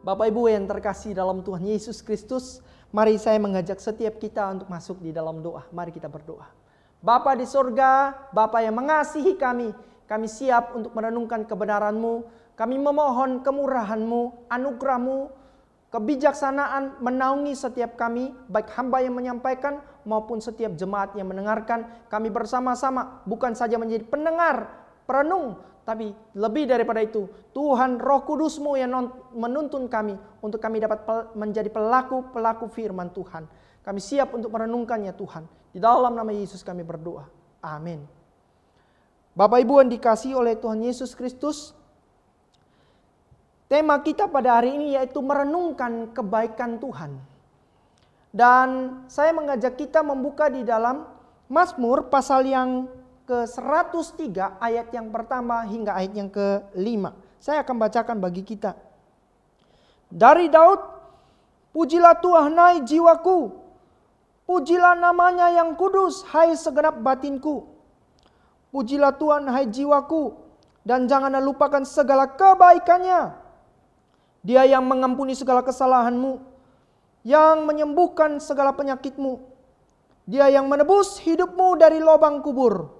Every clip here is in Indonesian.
Bapak Ibu yang terkasih dalam Tuhan Yesus Kristus, mari saya mengajak setiap kita untuk masuk di dalam doa. Mari kita berdoa. Bapa di sorga, Bapa yang mengasihi kami, kami siap untuk merenungkan kebenaran-Mu. Kami memohon kemurahan-Mu, anugerah-Mu, kebijaksanaan menaungi setiap kami, baik hamba yang menyampaikan maupun setiap jemaat yang mendengarkan. Kami bersama-sama bukan saja menjadi pendengar, perenung, tapi lebih daripada itu, Tuhan roh kudusmu yang menuntun kami untuk kami dapat menjadi pelaku-pelaku firman Tuhan. Kami siap untuk merenungkannya Tuhan. Di dalam nama Yesus kami berdoa. Amin. Bapak Ibu yang dikasih oleh Tuhan Yesus Kristus, tema kita pada hari ini yaitu merenungkan kebaikan Tuhan. Dan saya mengajak kita membuka di dalam Mazmur pasal yang ke-103 ayat yang pertama hingga ayat yang ke-5. Saya akan bacakan bagi kita. Dari Daud, pujilah Tuhan hai jiwaku. Pujilah namanya yang kudus hai segenap batinku. Pujilah Tuhan hai jiwaku dan janganlah lupakan segala kebaikannya. Dia yang mengampuni segala kesalahanmu, yang menyembuhkan segala penyakitmu. Dia yang menebus hidupmu dari lubang kubur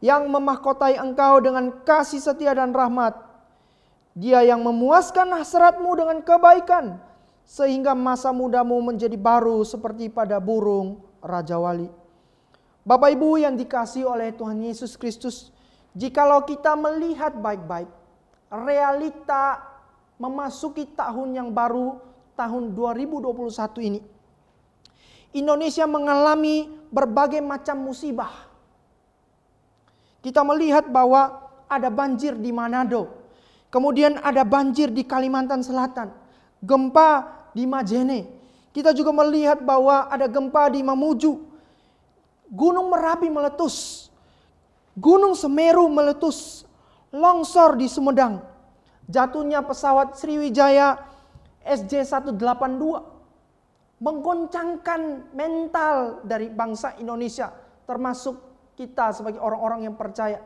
yang memahkotai engkau dengan kasih setia dan rahmat. Dia yang memuaskan hasratmu dengan kebaikan, sehingga masa mudamu menjadi baru seperti pada burung Raja Wali. Bapak Ibu yang dikasih oleh Tuhan Yesus Kristus, jikalau kita melihat baik-baik, realita memasuki tahun yang baru, tahun 2021 ini. Indonesia mengalami berbagai macam musibah kita melihat bahwa ada banjir di Manado. Kemudian ada banjir di Kalimantan Selatan. Gempa di Majene. Kita juga melihat bahwa ada gempa di Mamuju. Gunung Merapi meletus. Gunung Semeru meletus. Longsor di Sumedang. Jatuhnya pesawat Sriwijaya SJ182 menggoncangkan mental dari bangsa Indonesia termasuk kita sebagai orang-orang yang percaya.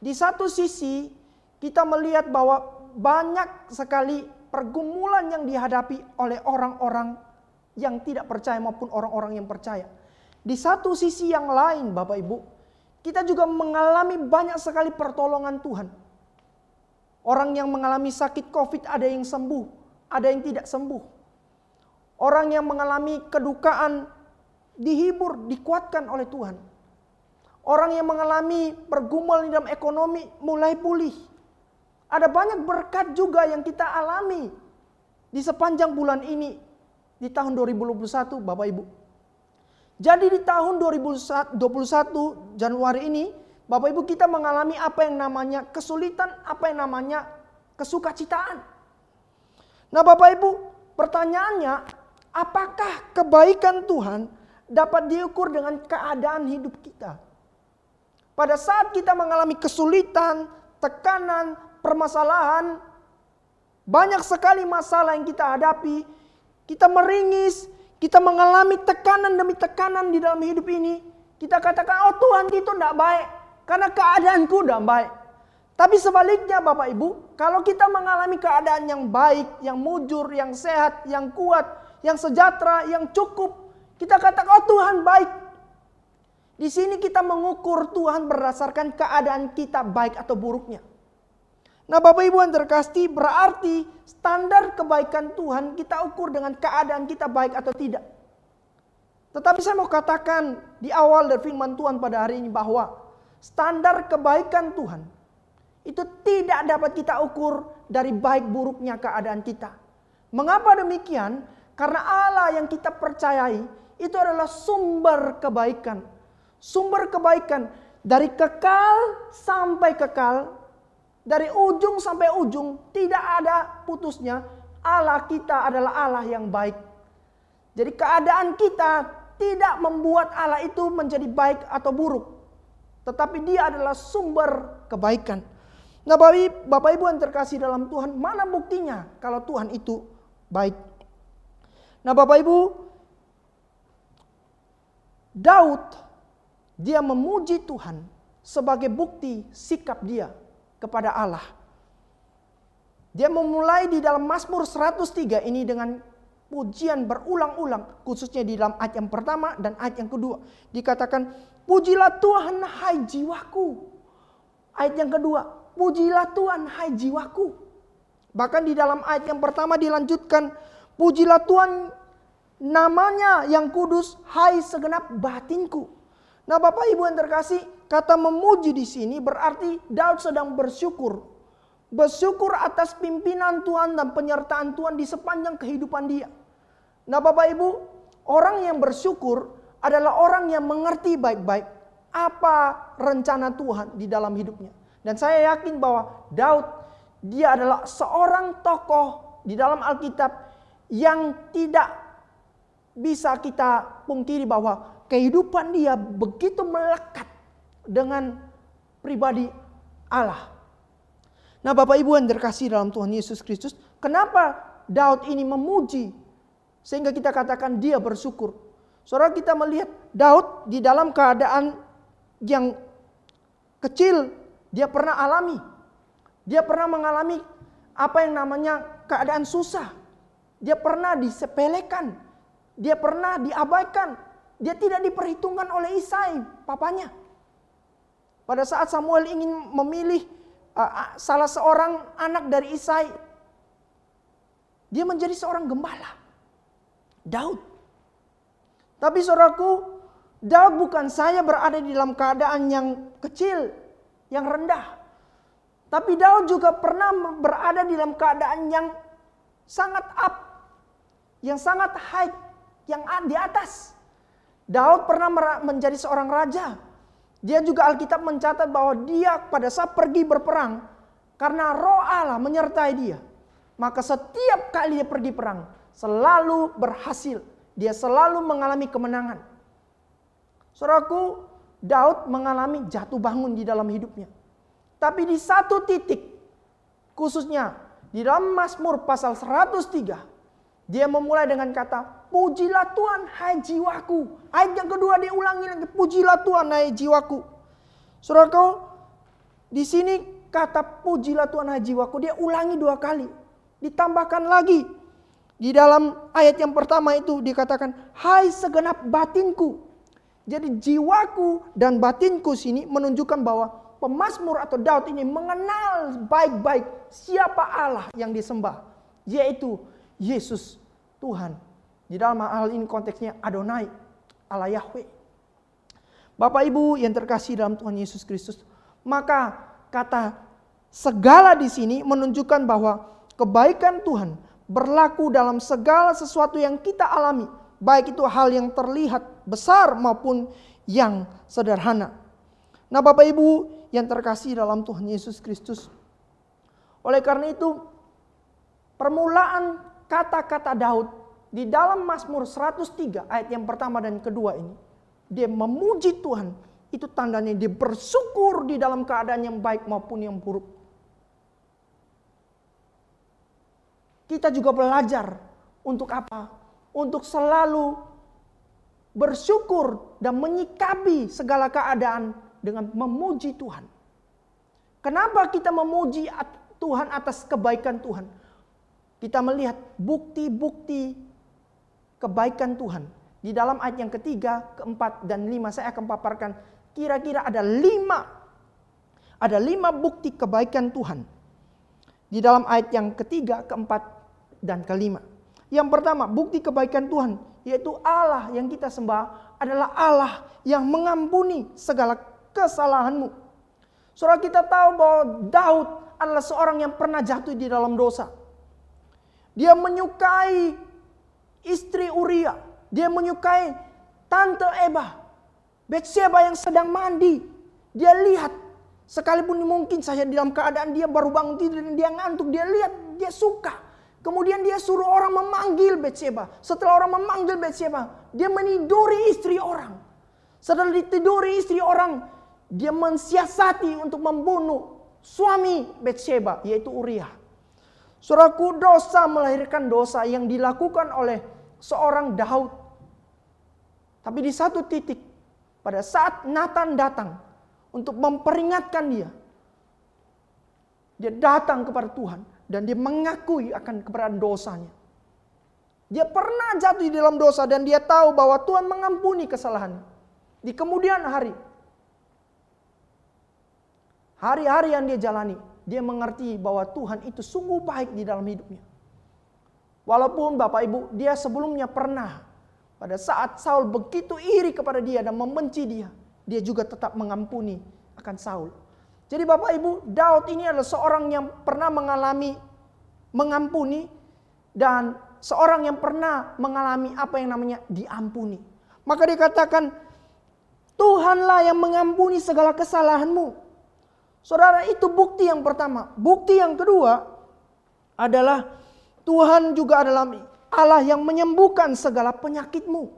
Di satu sisi kita melihat bahwa banyak sekali pergumulan yang dihadapi oleh orang-orang yang tidak percaya maupun orang-orang yang percaya. Di satu sisi yang lain Bapak Ibu, kita juga mengalami banyak sekali pertolongan Tuhan. Orang yang mengalami sakit Covid ada yang sembuh, ada yang tidak sembuh. Orang yang mengalami kedukaan dihibur, dikuatkan oleh Tuhan. Orang yang mengalami pergumulan dalam ekonomi mulai pulih. Ada banyak berkat juga yang kita alami di sepanjang bulan ini di tahun 2021 Bapak Ibu. Jadi di tahun 2021 Januari ini Bapak Ibu kita mengalami apa yang namanya kesulitan, apa yang namanya kesukacitaan. Nah Bapak Ibu pertanyaannya apakah kebaikan Tuhan dapat diukur dengan keadaan hidup kita? Pada saat kita mengalami kesulitan, tekanan, permasalahan, banyak sekali masalah yang kita hadapi, kita meringis, kita mengalami tekanan demi tekanan di dalam hidup ini. Kita katakan, oh Tuhan itu tidak baik. Karena keadaanku tidak baik. Tapi sebaliknya Bapak Ibu, kalau kita mengalami keadaan yang baik, yang mujur, yang sehat, yang kuat, yang sejahtera, yang cukup. Kita katakan, oh Tuhan baik. Di sini kita mengukur Tuhan berdasarkan keadaan kita baik atau buruknya. Nah Bapak Ibu yang terkasih berarti standar kebaikan Tuhan kita ukur dengan keadaan kita baik atau tidak. Tetapi saya mau katakan di awal dari firman Tuhan pada hari ini bahwa standar kebaikan Tuhan itu tidak dapat kita ukur dari baik buruknya keadaan kita. Mengapa demikian? Karena Allah yang kita percayai itu adalah sumber kebaikan sumber kebaikan dari kekal sampai kekal, dari ujung sampai ujung, tidak ada putusnya. Allah kita adalah Allah yang baik. Jadi keadaan kita tidak membuat Allah itu menjadi baik atau buruk. Tetapi dia adalah sumber kebaikan. Nah Bapak Ibu yang terkasih dalam Tuhan, mana buktinya kalau Tuhan itu baik? Nah Bapak Ibu, Daud dia memuji Tuhan sebagai bukti sikap dia kepada Allah. Dia memulai di dalam Mazmur 103 ini dengan pujian berulang-ulang khususnya di dalam ayat yang pertama dan ayat yang kedua. Dikatakan, "Pujilah Tuhan hai jiwaku." Ayat yang kedua, "Pujilah Tuhan hai jiwaku." Bahkan di dalam ayat yang pertama dilanjutkan, "Pujilah Tuhan namanya yang kudus hai segenap batinku." Nah, Bapak Ibu yang terkasih, kata memuji di sini berarti Daud sedang bersyukur. Bersyukur atas pimpinan Tuhan dan penyertaan Tuhan di sepanjang kehidupan dia. Nah Bapak Ibu, orang yang bersyukur adalah orang yang mengerti baik-baik apa rencana Tuhan di dalam hidupnya. Dan saya yakin bahwa Daud dia adalah seorang tokoh di dalam Alkitab yang tidak bisa kita pungkiri bahwa kehidupan dia begitu melekat dengan pribadi Allah. Nah Bapak Ibu yang terkasih dalam Tuhan Yesus Kristus, kenapa Daud ini memuji sehingga kita katakan dia bersyukur. Saudara kita melihat Daud di dalam keadaan yang kecil dia pernah alami. Dia pernah mengalami apa yang namanya keadaan susah. Dia pernah disepelekan. Dia pernah diabaikan. Dia tidak diperhitungkan oleh Isai, papanya. Pada saat Samuel ingin memilih uh, salah seorang anak dari Isai, dia menjadi seorang gembala. Daud. Tapi saudaraku, Daud bukan saya berada di dalam keadaan yang kecil, yang rendah. Tapi Daud juga pernah berada di dalam keadaan yang sangat up, yang sangat high, yang di atas. Daud pernah menjadi seorang raja. Dia juga Alkitab mencatat bahwa dia pada saat pergi berperang, karena roh Allah menyertai dia. Maka setiap kali dia pergi perang, selalu berhasil. Dia selalu mengalami kemenangan. Saudaraku, Daud mengalami jatuh bangun di dalam hidupnya. Tapi di satu titik, khususnya di dalam Mazmur pasal 103, dia memulai dengan kata, Pujilah Tuhan, hai jiwaku. Ayat yang kedua dia ulangi lagi, Pujilah Tuhan, hai jiwaku. Saudaraku, di sini kata pujilah Tuhan, hai jiwaku, dia ulangi dua kali. Ditambahkan lagi, di dalam ayat yang pertama itu dikatakan, Hai segenap batinku. Jadi jiwaku dan batinku sini menunjukkan bahwa pemazmur atau Daud ini mengenal baik-baik siapa Allah yang disembah. Yaitu Yesus Tuhan. Di dalam hal ini konteksnya Adonai, Allah Yahweh. Bapak Ibu yang terkasih dalam Tuhan Yesus Kristus. Maka kata segala di sini menunjukkan bahwa kebaikan Tuhan berlaku dalam segala sesuatu yang kita alami, baik itu hal yang terlihat besar maupun yang sederhana. Nah, Bapak Ibu yang terkasih dalam Tuhan Yesus Kristus, oleh karena itu, permulaan kata-kata Daud di dalam Mazmur 103 ayat yang pertama dan kedua ini, dia memuji Tuhan, itu tandanya dia bersyukur di dalam keadaan yang baik maupun yang buruk. Kita juga belajar untuk apa? Untuk selalu bersyukur dan menyikapi segala keadaan dengan memuji Tuhan. Kenapa kita memuji Tuhan atas kebaikan Tuhan? Kita melihat bukti-bukti kebaikan Tuhan. Di dalam ayat yang ketiga, keempat, dan lima saya akan paparkan kira-kira ada lima. Ada lima bukti kebaikan Tuhan. Di dalam ayat yang ketiga, keempat, dan kelima. Yang pertama, bukti kebaikan Tuhan, yaitu Allah yang kita sembah adalah Allah yang mengampuni segala kesalahanmu. Saudara kita tahu bahwa Daud adalah seorang yang pernah jatuh di dalam dosa. Dia menyukai istri Uria. Dia menyukai tante Eba. Betsheba yang sedang mandi. Dia lihat sekalipun mungkin saja dalam keadaan dia baru bangun tidur dan dia ngantuk. Dia lihat, dia suka. Kemudian dia suruh orang memanggil Betseba. Setelah orang memanggil Betseba, dia meniduri istri orang. Setelah ditiduri istri orang, dia mensiasati untuk membunuh suami Betseba, yaitu Uriah. Suraku dosa melahirkan dosa yang dilakukan oleh seorang Daud. Tapi di satu titik, pada saat Nathan datang untuk memperingatkan dia, dia datang kepada Tuhan dan dia mengakui akan keberadaan dosanya. Dia pernah jatuh di dalam dosa dan dia tahu bahwa Tuhan mengampuni kesalahannya. Di kemudian hari, hari-hari yang dia jalani, dia mengerti bahwa Tuhan itu sungguh baik di dalam hidupnya. Walaupun Bapak Ibu, dia sebelumnya pernah pada saat Saul begitu iri kepada dia dan membenci dia, dia juga tetap mengampuni akan Saul. Jadi Bapak Ibu, Daud ini adalah seorang yang pernah mengalami mengampuni dan seorang yang pernah mengalami apa yang namanya diampuni. Maka dikatakan Tuhanlah yang mengampuni segala kesalahanmu. Saudara itu bukti yang pertama. Bukti yang kedua adalah Tuhan juga adalah Allah yang menyembuhkan segala penyakitmu.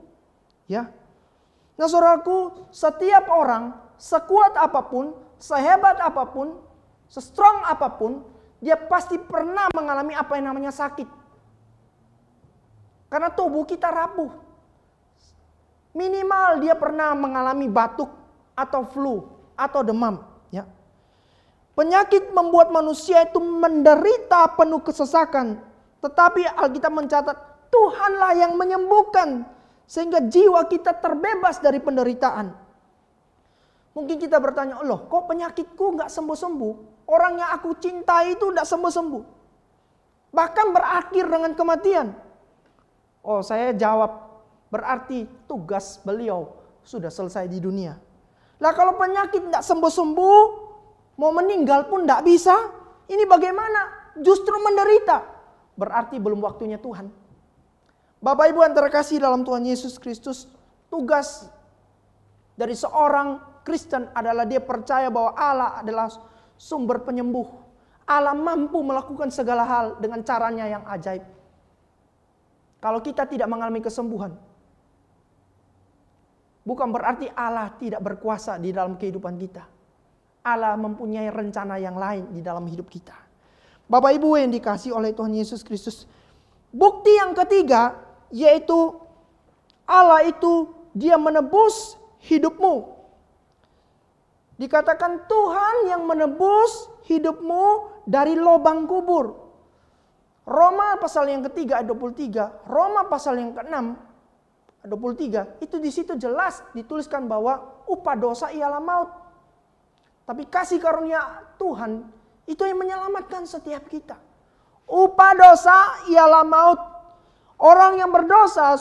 Ya. Nah saudaraku, setiap orang sekuat apa pun, sehebat apa pun, sestrong apa pun, dia pasti pernah mengalami apa yang namanya sakit. Karena tubuh kita rapuh. Minimal dia pernah mengalami batuk atau flu atau demam. Ya. Penyakit membuat manusia itu menderita penuh kesesakan. Tetapi Alkitab mencatat Tuhanlah yang menyembuhkan. Sehingga jiwa kita terbebas dari penderitaan. Mungkin kita bertanya, loh kok penyakitku nggak sembuh-sembuh? Orang yang aku cintai itu nggak sembuh-sembuh. Bahkan berakhir dengan kematian. Oh saya jawab berarti tugas beliau sudah selesai di dunia. Lah kalau penyakit tidak sembuh-sembuh, mau meninggal pun tidak bisa. Ini bagaimana? Justru menderita. Berarti belum waktunya Tuhan. Bapak Ibu yang terkasih dalam Tuhan Yesus Kristus, tugas dari seorang Kristen adalah dia percaya bahwa Allah adalah sumber penyembuh. Allah mampu melakukan segala hal dengan caranya yang ajaib. Kalau kita tidak mengalami kesembuhan, bukan berarti Allah tidak berkuasa di dalam kehidupan kita. Allah mempunyai rencana yang lain di dalam hidup kita. Bapak Ibu yang dikasih oleh Tuhan Yesus Kristus. Bukti yang ketiga yaitu Allah itu dia menebus hidupmu. Dikatakan Tuhan yang menebus hidupmu dari lubang kubur. Roma pasal yang ketiga ayat 23, Roma pasal yang keenam ayat 23, itu di situ jelas dituliskan bahwa upah dosa ialah maut. Tapi kasih karunia Tuhan itu yang menyelamatkan setiap kita. Upah dosa ialah maut. Orang yang berdosa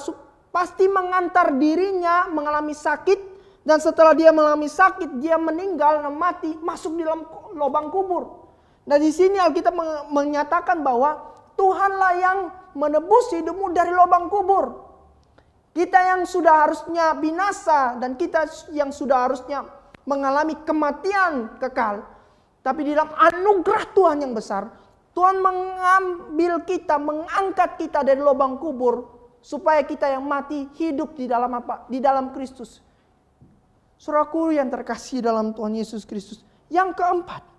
pasti mengantar dirinya mengalami sakit dan setelah dia mengalami sakit dia meninggal dan mati masuk di dalam lubang kubur. Nah di sini Alkitab menyatakan bahwa Tuhanlah yang menebus hidupmu dari lubang kubur. Kita yang sudah harusnya binasa dan kita yang sudah harusnya mengalami kematian kekal. Tapi di dalam anugerah Tuhan yang besar, Tuhan mengambil kita, mengangkat kita dari lubang kubur supaya kita yang mati hidup di dalam apa? Di dalam Kristus. Suraku yang terkasih dalam Tuhan Yesus Kristus. Yang keempat,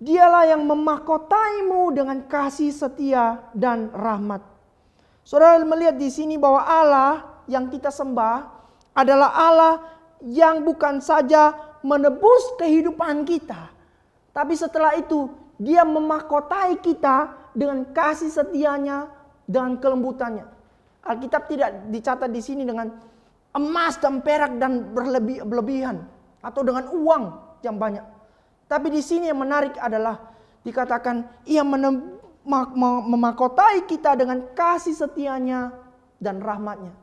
Dialah yang memahkotaimu dengan kasih setia dan rahmat. Saudara melihat di sini bahwa Allah yang kita sembah adalah Allah yang bukan saja menebus kehidupan kita. Tapi setelah itu dia memahkotai kita dengan kasih setianya dan kelembutannya. Alkitab tidak dicatat di sini dengan emas dan perak dan berlebihan atau dengan uang yang banyak. Tapi di sini yang menarik adalah dikatakan ia memakotai kita dengan kasih setianya dan rahmatnya.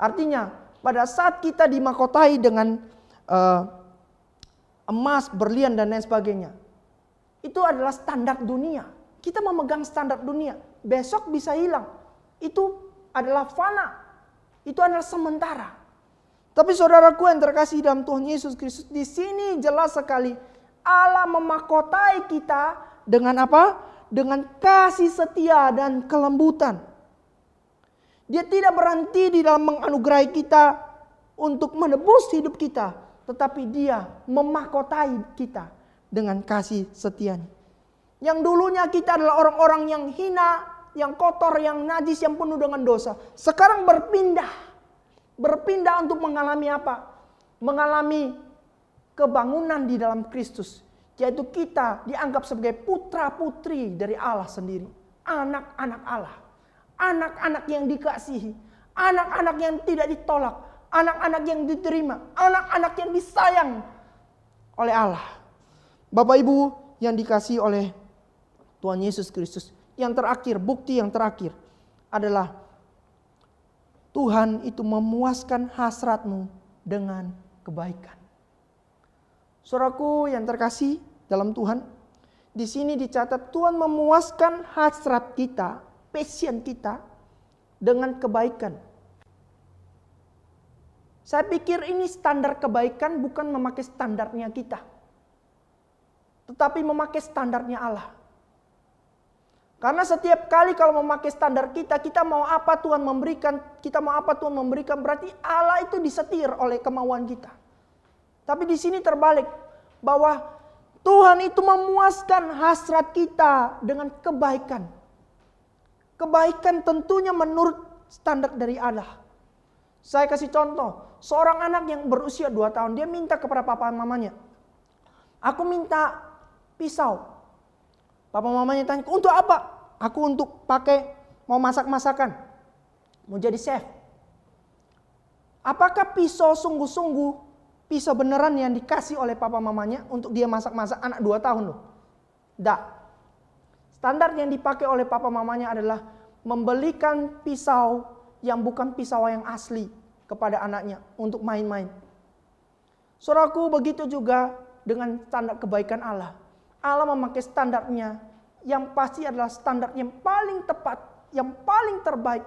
Artinya pada saat kita dimakotai dengan uh, emas, berlian dan lain sebagainya. Itu adalah standar dunia. Kita memegang standar dunia. Besok bisa hilang. Itu adalah fana. Itu adalah sementara. Tapi saudaraku yang terkasih dalam Tuhan Yesus Kristus. Di sini jelas sekali Allah memakotai kita dengan apa? Dengan kasih setia dan kelembutan. Dia tidak berhenti di dalam menganugerahi kita untuk menebus hidup kita, tetapi dia memakotai kita dengan kasih setianya. Yang dulunya kita adalah orang-orang yang hina, yang kotor, yang najis, yang penuh dengan dosa. Sekarang berpindah. Berpindah untuk mengalami apa? Mengalami kebangunan di dalam Kristus. yaitu kita dianggap sebagai putra-putri dari Allah sendiri, anak-anak Allah, anak-anak yang dikasihi, anak-anak yang tidak ditolak, anak-anak yang diterima, anak-anak yang disayang oleh Allah. Bapak Ibu yang dikasih oleh Tuhan Yesus Kristus. Yang terakhir, bukti yang terakhir adalah Tuhan itu memuaskan hasratmu dengan kebaikan. Suraku yang terkasih dalam Tuhan, di sini dicatat Tuhan memuaskan hasrat kita, passion kita dengan kebaikan. Saya pikir ini standar kebaikan bukan memakai standarnya kita. Tetapi memakai standarnya Allah. Karena setiap kali kalau memakai standar kita, kita mau apa Tuhan memberikan, kita mau apa Tuhan memberikan, berarti Allah itu disetir oleh kemauan kita. Tapi di sini terbalik, bahwa Tuhan itu memuaskan hasrat kita dengan kebaikan. Kebaikan tentunya menurut standar dari Allah. Saya kasih contoh, Seorang anak yang berusia 2 tahun, dia minta kepada papa mamanya. Aku minta pisau. Papa mamanya tanya, untuk apa? Aku untuk pakai, mau masak-masakan. Mau jadi chef. Apakah pisau sungguh-sungguh, pisau beneran yang dikasih oleh papa mamanya untuk dia masak-masak anak 2 tahun? Tidak. Standar yang dipakai oleh papa mamanya adalah membelikan pisau yang bukan pisau yang asli kepada anaknya untuk main-main. Saudaraku begitu juga dengan standar kebaikan Allah. Allah memakai standarnya yang pasti adalah standar yang paling tepat, yang paling terbaik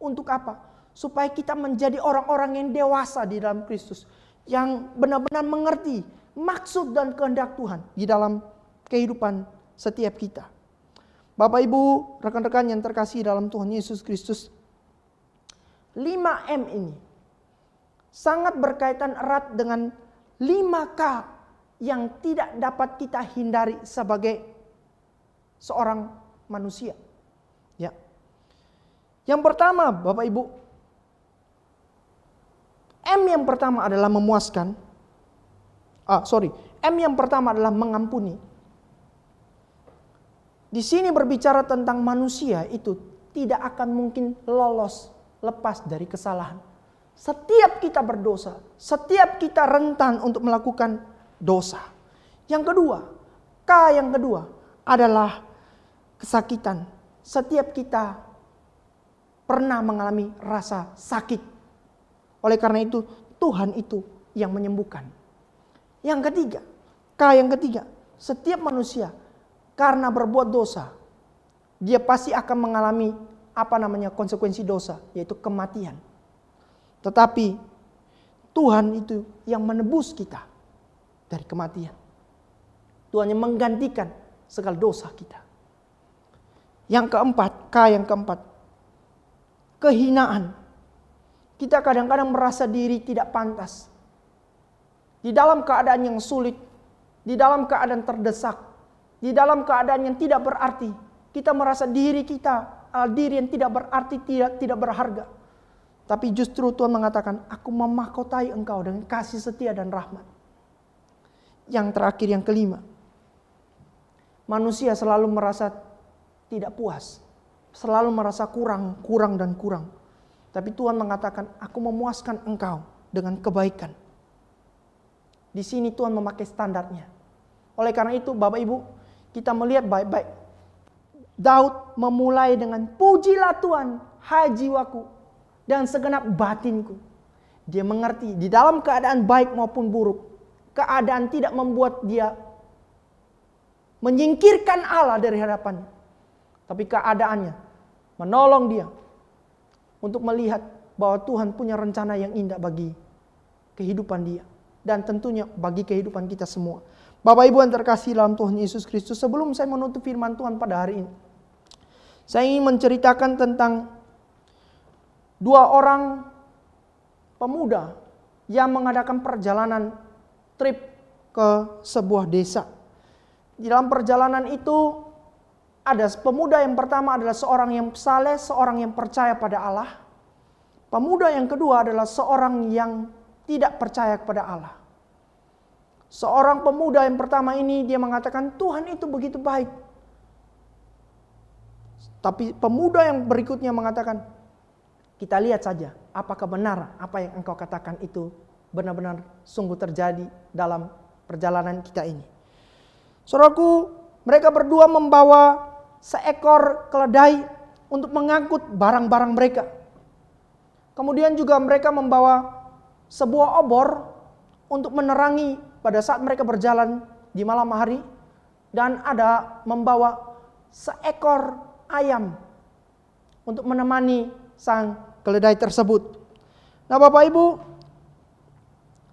untuk apa? Supaya kita menjadi orang-orang yang dewasa di dalam Kristus, yang benar-benar mengerti maksud dan kehendak Tuhan di dalam kehidupan setiap kita. Bapak Ibu, rekan-rekan yang terkasih dalam Tuhan Yesus Kristus, 5M ini sangat berkaitan erat dengan 5K yang tidak dapat kita hindari sebagai seorang manusia. Ya. Yang pertama, Bapak Ibu, M yang pertama adalah memuaskan. Ah, sorry. M yang pertama adalah mengampuni. Di sini berbicara tentang manusia itu tidak akan mungkin lolos lepas dari kesalahan. Setiap kita berdosa, setiap kita rentan untuk melakukan dosa. Yang kedua, K yang kedua adalah kesakitan. Setiap kita pernah mengalami rasa sakit. Oleh karena itu, Tuhan itu yang menyembuhkan. Yang ketiga, K yang ketiga, setiap manusia karena berbuat dosa, dia pasti akan mengalami apa namanya konsekuensi dosa, yaitu kematian. Tetapi Tuhan itu yang menebus kita dari kematian. Tuhan yang menggantikan segala dosa kita. Yang keempat, K yang keempat. Kehinaan. Kita kadang-kadang merasa diri tidak pantas. Di dalam keadaan yang sulit, di dalam keadaan terdesak, di dalam keadaan yang tidak berarti, kita merasa diri kita, diri yang tidak berarti, tidak tidak berharga. Tapi justru Tuhan mengatakan, aku memahkotai engkau dengan kasih setia dan rahmat. Yang terakhir, yang kelima. Manusia selalu merasa tidak puas. Selalu merasa kurang, kurang, dan kurang. Tapi Tuhan mengatakan, aku memuaskan engkau dengan kebaikan. Di sini Tuhan memakai standarnya. Oleh karena itu Bapak Ibu, kita melihat baik-baik. Daud memulai dengan pujilah Tuhan, hai jiwaku, dan segenap batinku. Dia mengerti di dalam keadaan baik maupun buruk, keadaan tidak membuat dia menyingkirkan Allah dari hadapannya. Tapi keadaannya menolong dia untuk melihat bahwa Tuhan punya rencana yang indah bagi kehidupan dia dan tentunya bagi kehidupan kita semua. Bapak Ibu yang terkasih dalam Tuhan Yesus Kristus, sebelum saya menutup firman Tuhan pada hari ini, saya ingin menceritakan tentang dua orang pemuda yang mengadakan perjalanan trip ke sebuah desa. Di dalam perjalanan itu ada pemuda yang pertama adalah seorang yang saleh, seorang yang percaya pada Allah. Pemuda yang kedua adalah seorang yang tidak percaya kepada Allah. Seorang pemuda yang pertama ini dia mengatakan Tuhan itu begitu baik. Tapi pemuda yang berikutnya mengatakan kita lihat saja apakah benar apa yang engkau katakan itu benar-benar sungguh terjadi dalam perjalanan kita ini. Saudaraku, mereka berdua membawa seekor keledai untuk mengangkut barang-barang mereka. Kemudian juga mereka membawa sebuah obor untuk menerangi pada saat mereka berjalan di malam hari dan ada membawa seekor ayam untuk menemani sang keledai tersebut. Nah, Bapak Ibu,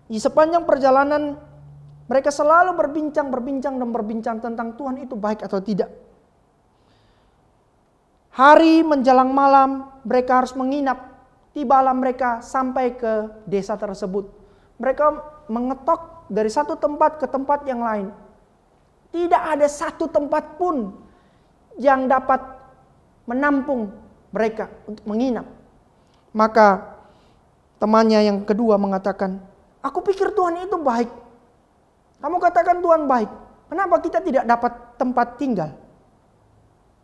di sepanjang perjalanan mereka selalu berbincang-berbincang dan berbincang tentang Tuhan itu baik atau tidak. Hari menjelang malam mereka harus menginap. Tibalah mereka sampai ke desa tersebut. Mereka mengetok dari satu tempat ke tempat yang lain. Tidak ada satu tempat pun yang dapat menampung mereka untuk menginap. Maka temannya yang kedua mengatakan, "Aku pikir Tuhan itu baik. Kamu katakan Tuhan baik. Kenapa kita tidak dapat tempat tinggal?"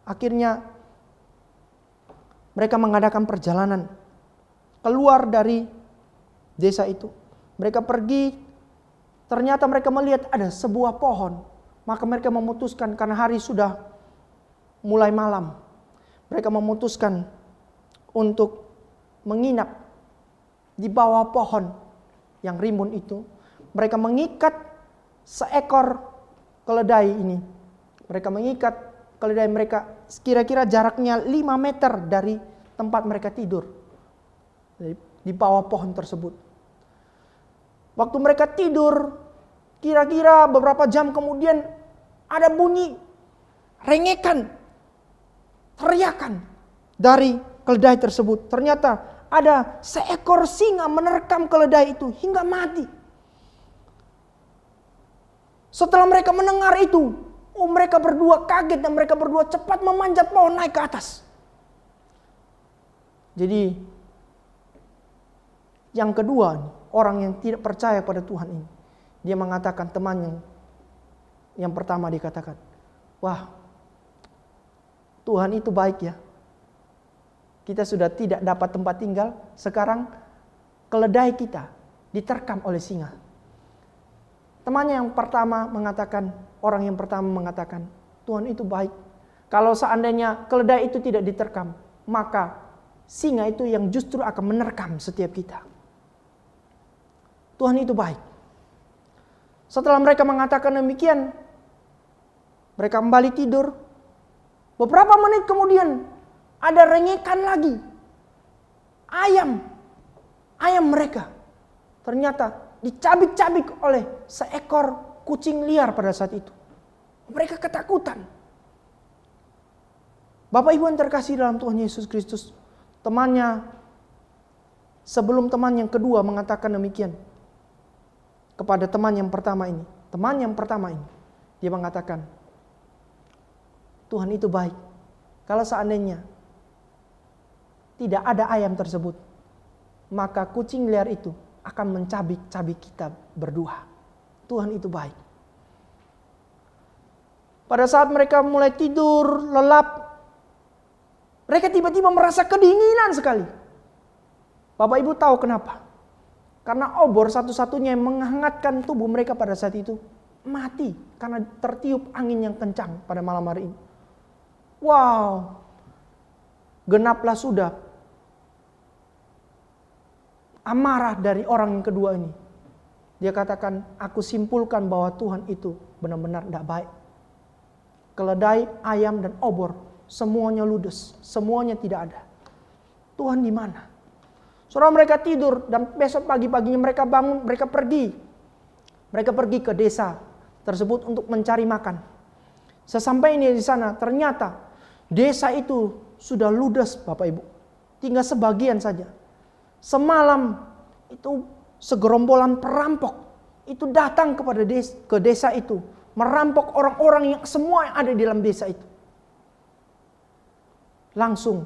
Akhirnya mereka mengadakan perjalanan keluar dari desa itu. Mereka pergi Ternyata mereka melihat ada sebuah pohon. Maka mereka memutuskan karena hari sudah mulai malam. Mereka memutuskan untuk menginap di bawah pohon yang rimbun itu. Mereka mengikat seekor keledai ini. Mereka mengikat keledai mereka kira-kira jaraknya 5 meter dari tempat mereka tidur. Di bawah pohon tersebut. Waktu mereka tidur, kira-kira beberapa jam kemudian ada bunyi rengekan, teriakan dari keledai tersebut. Ternyata ada seekor singa menerkam keledai itu hingga mati. Setelah mereka mendengar itu, oh mereka berdua kaget dan mereka berdua cepat memanjat pohon naik ke atas. Jadi yang kedua, orang yang tidak percaya pada Tuhan ini. Dia mengatakan teman yang yang pertama dikatakan, wah Tuhan itu baik ya. Kita sudah tidak dapat tempat tinggal, sekarang keledai kita diterkam oleh singa. Temannya yang pertama mengatakan, orang yang pertama mengatakan, Tuhan itu baik. Kalau seandainya keledai itu tidak diterkam, maka singa itu yang justru akan menerkam setiap kita. Tuhan itu baik. Setelah mereka mengatakan demikian, mereka kembali tidur. Beberapa menit kemudian ada rengekan lagi. Ayam, ayam mereka ternyata dicabik-cabik oleh seekor kucing liar pada saat itu. Mereka ketakutan. Bapak Ibu yang terkasih dalam Tuhan Yesus Kristus, temannya sebelum teman yang kedua mengatakan demikian, kepada teman yang pertama ini. Teman yang pertama ini. Dia mengatakan, Tuhan itu baik. Kalau seandainya tidak ada ayam tersebut, maka kucing liar itu akan mencabik-cabik kita berdua. Tuhan itu baik. Pada saat mereka mulai tidur, lelap, mereka tiba-tiba merasa kedinginan sekali. Bapak Ibu tahu kenapa? Karena obor satu-satunya yang menghangatkan tubuh mereka pada saat itu mati karena tertiup angin yang kencang pada malam hari ini. Wow, genaplah sudah amarah dari orang yang kedua ini. Dia katakan, aku simpulkan bahwa Tuhan itu benar-benar tidak baik. Keledai, ayam, dan obor, semuanya ludes, semuanya tidak ada. Tuhan di mana? Saudara mereka tidur dan besok pagi-paginya mereka bangun, mereka pergi. Mereka pergi ke desa tersebut untuk mencari makan. Sesampainya di sana ternyata desa itu sudah ludes Bapak Ibu. Tinggal sebagian saja. Semalam itu segerombolan perampok itu datang kepada desa, ke desa itu. Merampok orang-orang yang semua yang ada di dalam desa itu. Langsung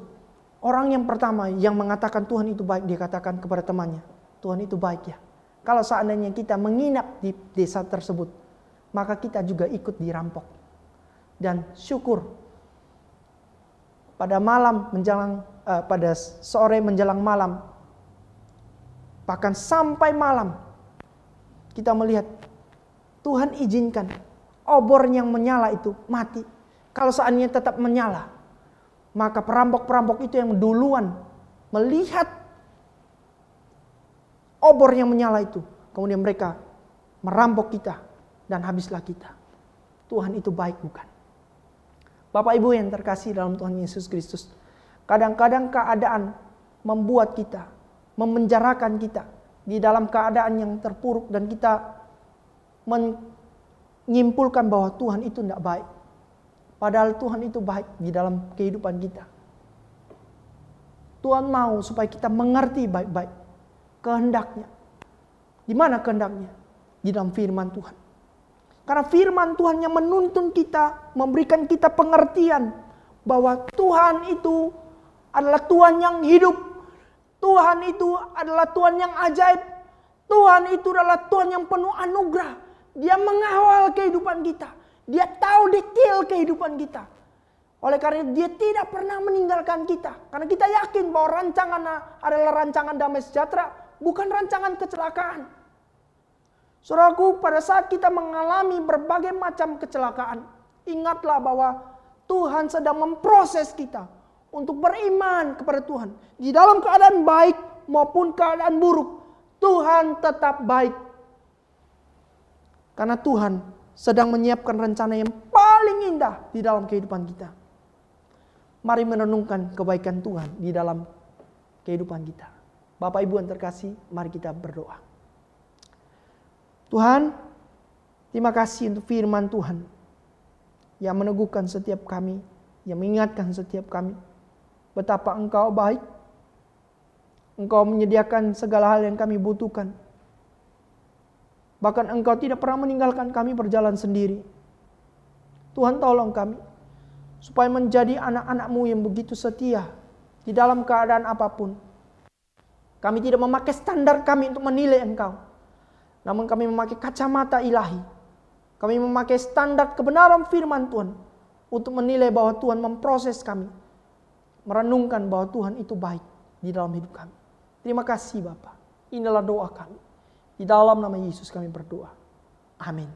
Orang yang pertama yang mengatakan Tuhan itu baik, dia katakan kepada temannya, Tuhan itu baik ya. Kalau seandainya kita menginap di desa tersebut, maka kita juga ikut dirampok. Dan syukur pada malam menjelang uh, pada sore menjelang malam bahkan sampai malam kita melihat Tuhan izinkan obor yang menyala itu mati. Kalau seandainya tetap menyala, maka perampok-perampok itu yang duluan melihat obor yang menyala itu. Kemudian mereka merampok kita dan habislah kita. Tuhan itu baik bukan? Bapak Ibu yang terkasih dalam Tuhan Yesus Kristus. Kadang-kadang keadaan membuat kita, memenjarakan kita di dalam keadaan yang terpuruk dan kita menyimpulkan bahwa Tuhan itu tidak baik. Padahal Tuhan itu baik di dalam kehidupan kita. Tuhan mau supaya kita mengerti baik-baik kehendaknya. Di mana kehendaknya? Di dalam firman Tuhan. Karena firman Tuhan yang menuntun kita, memberikan kita pengertian bahwa Tuhan itu adalah Tuhan yang hidup. Tuhan itu adalah Tuhan yang ajaib. Tuhan itu adalah Tuhan yang penuh anugerah. Dia mengawal kehidupan kita. Dia tahu detail kehidupan kita. Oleh karena dia tidak pernah meninggalkan kita. Karena kita yakin bahwa rancangan adalah rancangan damai sejahtera, bukan rancangan kecelakaan. Saudaraku, pada saat kita mengalami berbagai macam kecelakaan, ingatlah bahwa Tuhan sedang memproses kita untuk beriman kepada Tuhan. Di dalam keadaan baik maupun keadaan buruk, Tuhan tetap baik. Karena Tuhan sedang menyiapkan rencana yang paling indah di dalam kehidupan kita. Mari merenungkan kebaikan Tuhan di dalam kehidupan kita. Bapak Ibu yang terkasih, mari kita berdoa. Tuhan, terima kasih untuk firman Tuhan yang meneguhkan setiap kami, yang mengingatkan setiap kami betapa Engkau baik. Engkau menyediakan segala hal yang kami butuhkan Bahkan engkau tidak pernah meninggalkan kami berjalan sendiri. Tuhan tolong kami. Supaya menjadi anak-anakmu yang begitu setia. Di dalam keadaan apa pun. Kami tidak memakai standar kami untuk menilai engkau. Namun kami memakai kacamata ilahi. Kami memakai standar kebenaran firman Tuhan. Untuk menilai bahwa Tuhan memproses kami. Merenungkan bahwa Tuhan itu baik di dalam hidup kami. Terima kasih Bapak. Inilah doa kami. Di dalam nama Yesus kami berdoa. Amin.